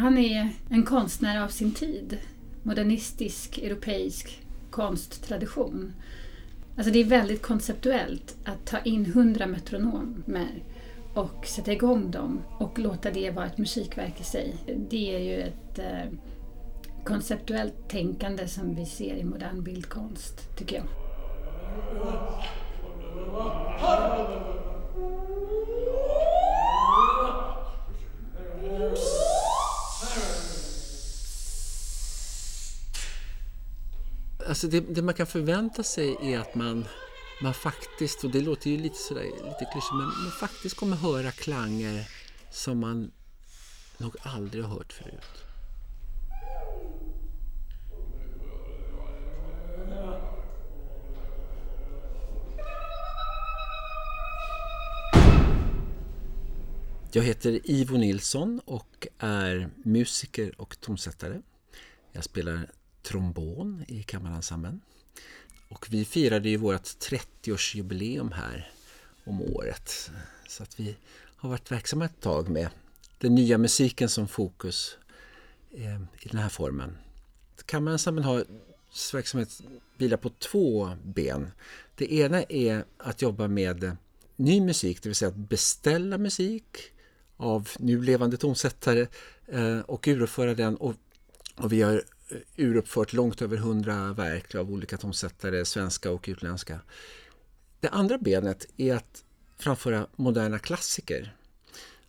han är en konstnär av sin tid. Modernistisk europeisk konsttradition. Alltså det är väldigt konceptuellt att ta in hundra metronomer och sätta igång dem och låta det vara ett musikverk i sig. Det är ju ett eh, konceptuellt tänkande som vi ser i modern bildkonst, tycker jag. Alltså det, det, man kan förvänta sig är att man, man faktiskt, och det låter ju lite, sådär, lite klyschigt, men man faktiskt kommer höra klanger som man nog aldrig har hört förut. Jag heter Ivo Nilsson och är musiker och tonsättare. Jag spelar trombon i kammarensemblen. Och vi firade ju vårt 30-årsjubileum här om året. Så att vi har varit verksamma ett tag med den nya musiken som fokus eh, i den här formen. Kammarensemblen har verksamhet vilar på två ben. Det ena är att jobba med ny musik, det vill säga att beställa musik av nu levande tonsättare eh, och uruppföra den. Och, och vi har Eh, uruppfört långt över hundra verk av olika tonsättare, svenska och utländska. Det andra benet är att framföra moderna klassiker.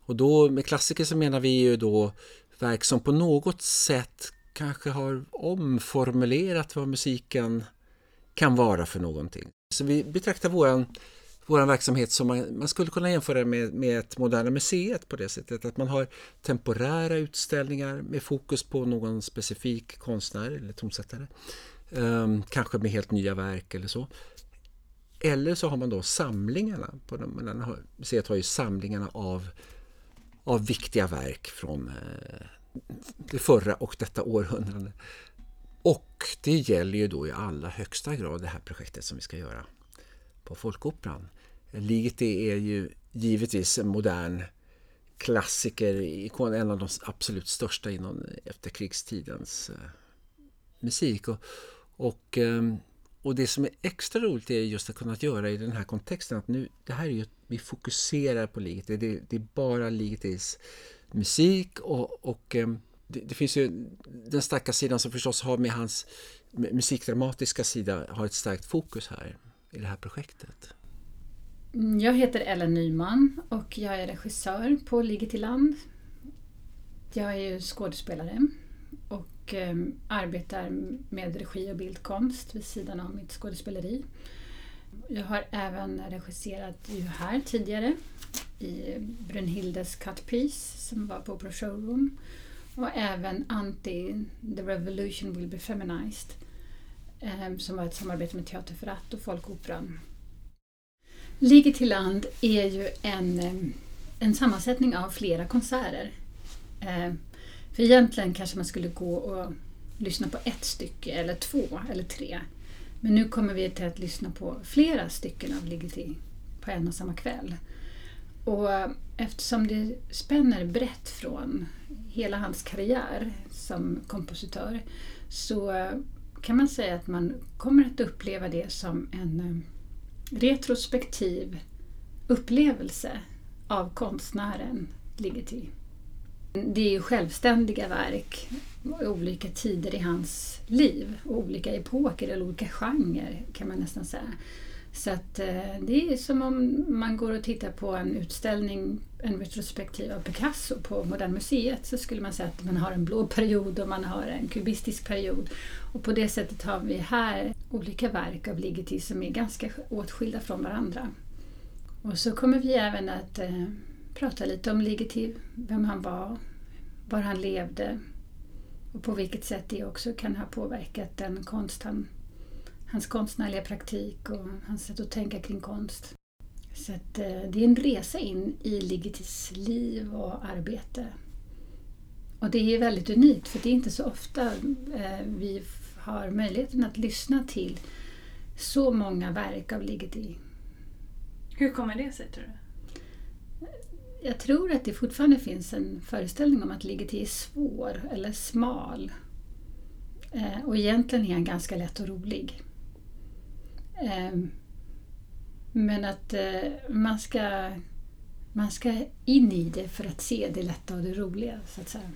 Och då med klassiker så menar vi ju då verk som på något sätt kanske har omformulerat vad musiken kan vara för någonting. Så vi betraktar våran vår verksamhet som man, man, skulle kunna jämföra med, med ett Moderna Museet på det sättet att man har temporära utställningar med fokus på någon specifik konstnär eller tonsättare. Um, kanske med helt nya verk eller så. Eller så har man då samlingarna. På de, museet har ju samlingarna av, av viktiga verk från eh, det förra och detta århundrade. Och det gäller ju då i allra högsta grad det här projektet som vi ska göra på Folkoperan. Ligeti är ju givetvis en modern klassiker, en av de absolut största inom efterkrigstidens eh, musik. Och, och, ehm, och det som är extra roligt är just att kunna göra i den här kontexten att nu, det här är ju, vi fokuserar på Ligeti, det, det är bara Ligetis musik och, och ehm, det, det, finns ju den starka sidan som förstås har med hans musikdramatiska sida har ett starkt fokus här i det här projektet. Mm, jag heter Ellen Nyman och jag är regissör på Ligger till land. Jag är ju skådespelare och eh, arbetar med regi och bildkonst vid sidan av mitt skådespeleri. Jag har även regisserat ju här tidigare i Brunhildes Cut Piece som var på Opera Showroom och även Anti The Revolution Will Be Feminized eh, som var ett samarbete med Teater för att och Folkoperan Ligger till land är ju en, eh, en sammansättning av flera konserter. Eh, för egentligen kanske man skulle gå och lyssna på ett stycke eller två eller tre. Men nu kommer vi till att lyssna på flera stycken av Ligeti på en och samma kväll. Och eftersom det spänner brett från hela hans karriär som kompositör så kan man säga att man kommer att uppleva det som en eh, retrospektiv upplevelse av konstnären ligger till. Det är ju självständiga verk i olika tider i hans liv och olika epoker eller olika genrer kan man nästan säga. Så att eh, det är som om man går och tittar på en utställning, en retrospektiv av Picasso på Moderna Museet så skulle man säga att man har en blå period och man har en kubistisk period. Och på det sättet har vi här olika verk av Ligeti som är ganska åtskilda från varandra. Och så kommer vi även att eh, prata lite om Ligeti, vem han var, var han levde och på vilket sätt det också kan ha påverkat den konst han hans konstnärliga praktik och hans sätt att tänka kring konst. Så att, eh, det är en resa in i Ligetis liv och arbete. Och det är väldigt unikt för det är inte så ofta eh, vi har möjligheten att lyssna till så många verk av Ligeti. Hur kommer det sig tror du? jag tror att det fortfarande finns en föreställning om att Ligeti är svår eller smal. Eh, och egentligen är han ganska lätt och rolig. Eh, men att eh, man, ska, man ska in i det för att se det lätta och det roliga. Så att säga.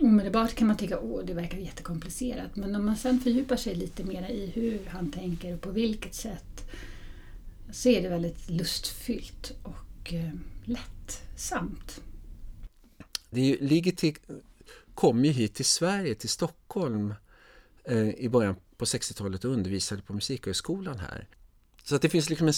Omedelbart kan man tycka att det verkar jättekomplicerat men om man sen fördjupar sig lite mer i hur han tänker och på vilket sätt så är det väldigt lustfyllt och eh, lättsamt. Det ligger till, kom ju hit till Sverige, till Stockholm eh, i början på 60-talet och undervisade på Musikhögskolan här. Så att det finns liksom en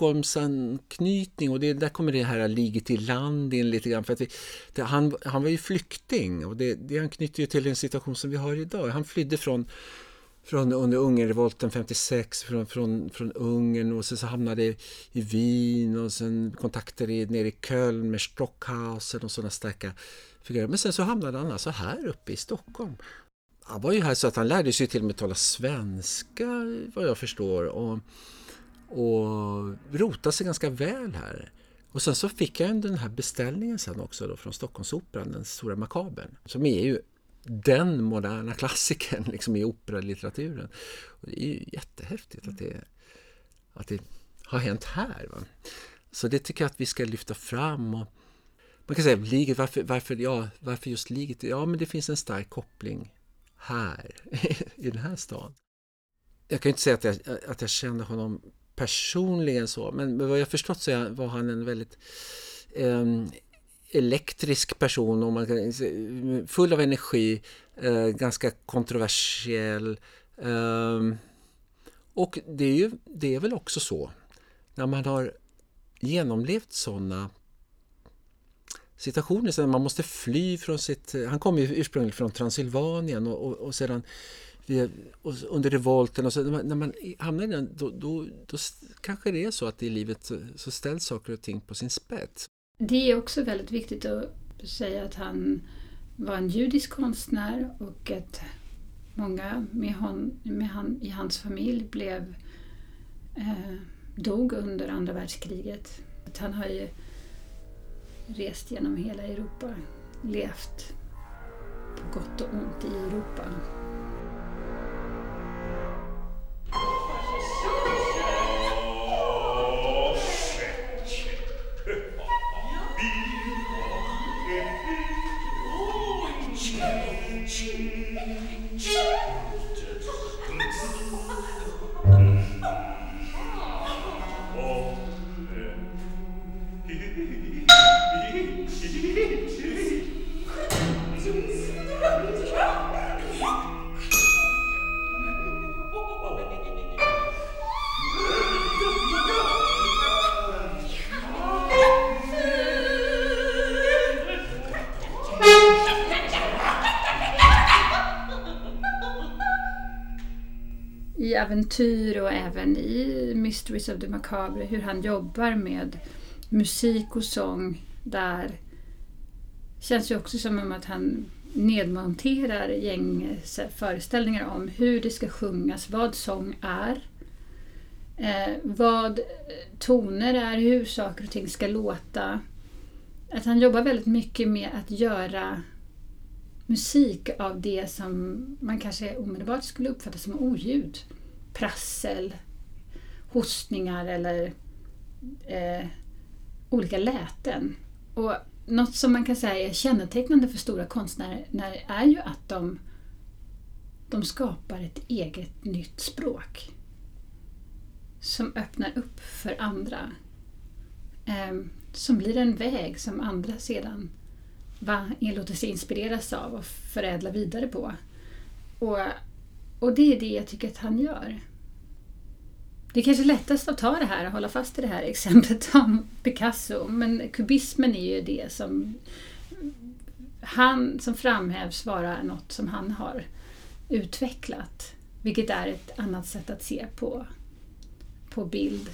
Stockholmsanknytning och det, där kommer det här liget i land in lite grann. För att vi, det, han, han var ju flykting och det, det anknyter ju till den situation som vi har idag. Han flydde från från under Ungernrevolten 56 från, från, från Ungern och sen så hamnade i Wien och sen kontakter i, nere i Köln med Stockhausen och sådana starka figurer. Men sen så hamnade han alltså här uppe i Stockholm. Han var ju här så att han lärde sig till och med tala svenska vad jag förstår och, och rotade sig ganska väl här. Och sen så fick jag den här beställningen sen också då från Stockholmsoperan, den stora makabern, som är ju den moderna klassikern liksom i operalitteraturen. Och det är ju jättehäftigt att det, att det har hänt här. Va? Så det tycker jag att vi ska lyfta fram. Och man kan säga, liget, varför, varför, ja, varför just liget? Ja, men det finns en stark koppling här, i den här stan. Jag kan inte säga att jag, att jag känner honom personligen så, men vad jag förstått så var han en väldigt eh, elektrisk person, och man full av energi, eh, ganska kontroversiell. Eh, och det är, ju, det är väl också så, när man har genomlevt sådana situationer, så man måste fly från sitt... Han kom ju ursprungligen från Transylvanien och, och, och sedan och under revolten och så, när man hamnar i den, då, då, då, kanske det är så att i livet så, så ställs saker och ting på sin spets. Det är också väldigt viktigt att säga att han var en judisk konstnär och att många med hon, med han, i hans familj blev, eh, dog under andra världskriget. Att han har ju rest genom hela Europa, levt på gott och ont i Europa. Choo, choo. Äventyr och även i Mysteries of the Macabre hur han jobbar med musik och sång där känns ju också som att han nedmonterar gäng eh, föreställningar om hur det ska sjungas, vad sång är, eh, vad toner är, hur saker och ting ska låta. Att han jobbar väldigt mycket med att göra musik av det som man kanske omedelbart skulle uppfatta som oljud prassel, hostningar eller eh, olika läten. Och något som man kan säga är kännetecknande för stora konstnärer är ju att de, de skapar ett eget nytt språk som öppnar upp för andra. Eh, som blir en väg som andra sedan va, låter sig inspireras av och förädla vidare på. Och och det är det jag tycker att han gör. Det är kanske lättast att ta det här och hålla fast i det här exemplet om Picasso, men kubismen är ju det som han som framhävs vara något som han har utvecklat, vilket är ett annat sätt att se på, på bild.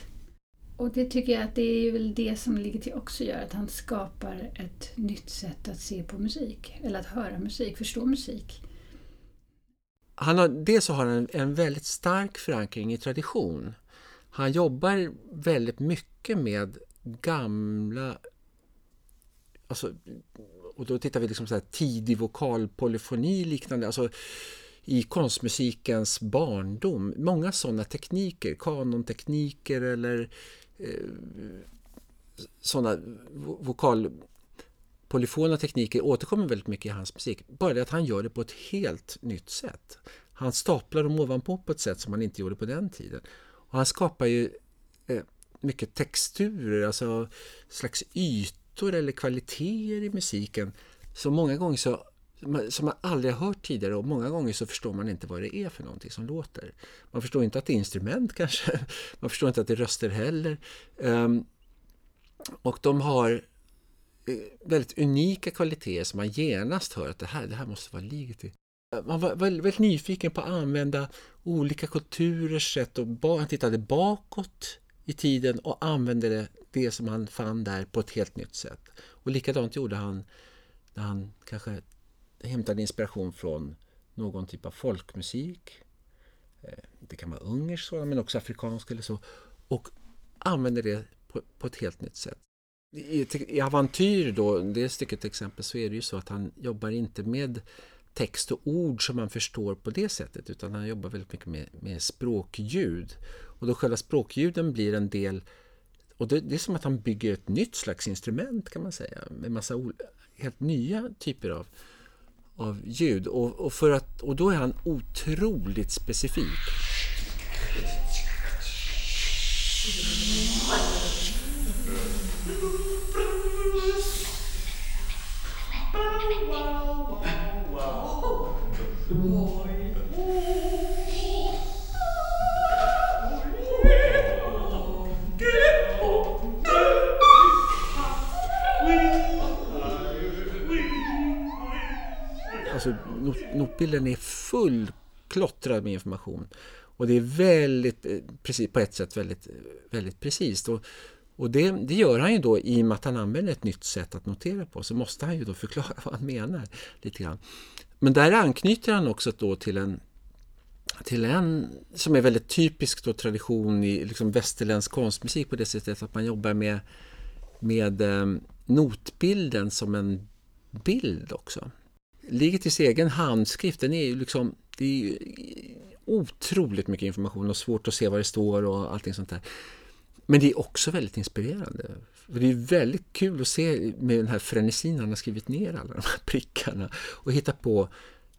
Och det tycker jag att det är väl det som ligger till också gör, att han skapar ett nytt sätt att se på musik, eller att höra musik, förstå musik han har, dels så har han en, väldigt stark förankring i tradition. Han jobbar väldigt mycket med gamla alltså, och då tittar vi liksom så här tidig vokalpolyfoni liknande, alltså i konstmusikens barndom. Många sådana tekniker, kanontekniker eller eh, sådana polyfona tekniker återkommer väldigt mycket i hans musik. Bara det att han gör det på ett helt nytt sätt. Han staplar dem ovanpå på ett sätt som man inte gjorde på den tiden. Och han skapar ju eh, mycket texturer, alltså slags ytor eller kvaliteter i musiken. Så många gånger så som man aldrig har hört tidigare och många gånger så förstår man inte vad det är för någonting som låter. Man förstår inte att det är instrument kanske, man förstår inte att det är röster heller. Um, och de har Eh, väldigt unika kvaliteter som man genast hör att det här, det här måste vara Ligeti. Man var väldigt, väldigt, nyfiken på att använda olika kulturers sätt och han tittade bakåt i tiden och använde det, det som han fann där på ett helt nytt sätt. Och likadant gjorde han när han kanske hämtade inspiration från någon typ av folkmusik. Eh, det kan vara ungersk sådan, men också afrikansk eller så. Och använde det på, på ett helt nytt sätt. I, I Avantyr då, det stycket till exempel, så är det ju så att han jobbar inte med text och ord som man förstår på det sättet utan han jobbar väldigt mycket med, med språkljud. Och då själva språkljuden blir en del och det, det, är som att han bygger ett nytt slags instrument kan man säga med massa helt nya typer av, av ljud och, och, för att, och då är han otroligt specifik. Alltså, not notbilden är fullklottrad med information. Och det är väldigt, eh, precis, på ett sätt väldigt, väldigt precis. Och, och det, det, gör han ju då i och med att han använder ett nytt sätt att notera på. Så måste han ju då förklara vad han menar. lite grann. Men där anknyter han också då till en, till en som är väldigt typisk då, tradition i liksom västerländsk konstmusik på det sättet att man jobbar med, med eh, notbilden som en bild också. Ligetis egen handskrift, den är ju liksom, det är ju otroligt mycket information och svårt att se vad det står och allting sånt där. Men det är också väldigt inspirerande. För det är väldigt kul att se med den här frenesin han har skrivit ner alla de här prickarna och hitta på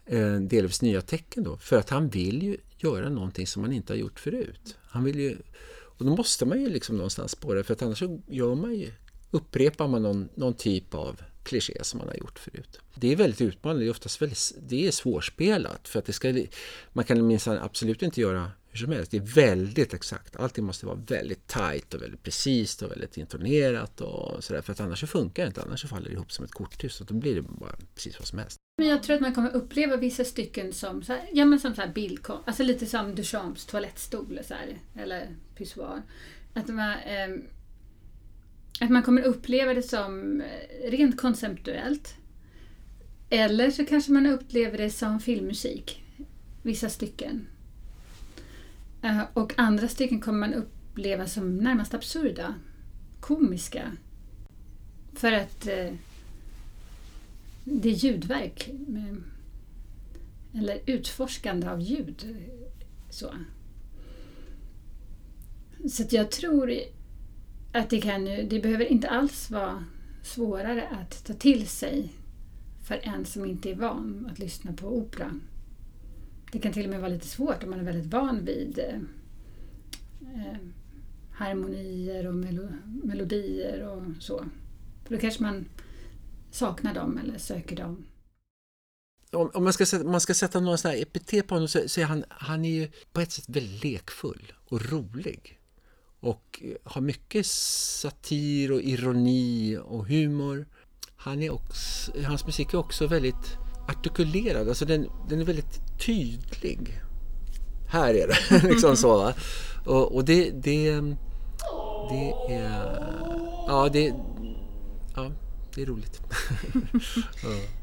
eh, delvis nya tecken då. För att han vill ju göra någonting som han inte har gjort förut. Han vill ju, och då måste man ju liksom någonstans spåra för att annars så gör man ju, upprepar man någon, någon typ av kliché som man har gjort förut. Det är väldigt utmanande, det är oftast väldigt, det är svårspelat för att det ska, man kan minsann absolut inte göra hur som helst. Det är väldigt exakt. Allting måste vara väldigt tajt och väldigt precis och väldigt intonerat och sådär. För att annars så funkar det inte. Annars så faller det ihop som ett korthus Så då blir det bara precis vad som helst. Men jag tror att man kommer uppleva vissa stycken som, så här, ja, men som så här bildkonst. Alltså lite som Duchamps toalettstol så här, eller pissoar. Att man, eh, att man kommer uppleva det som eh, rent konceptuellt. Eller så kanske man upplever det som filmmusik. Vissa stycken. Eh, och andra stycken kommer man uppleva som närmast absurda, komiska. För att eh, det är ljudverk. Med, eller utforskande av ljud. Så, så att jag tror att det, kan, det behöver inte alls vara svårare att ta till sig för en som inte är van att lyssna på opera. Det kan till och med vara lite svårt om man är väldigt van vid eh, eh, harmonier och melo melodier och så. För då kanske man saknar dem eller söker dem. Om, om man, ska, man ska sätta några sådana epitet på honom så, så är han, han är ju på ett sätt väldigt lekfull och rolig. Och eh, har mycket satir och ironi och humor. Han är också, hans musik är också väldigt artikulerad, alltså den, den är väldigt tydlig. Här är det, liksom så. Va? Och, och det, det, det är... Ja, det, ja, det är roligt. ja.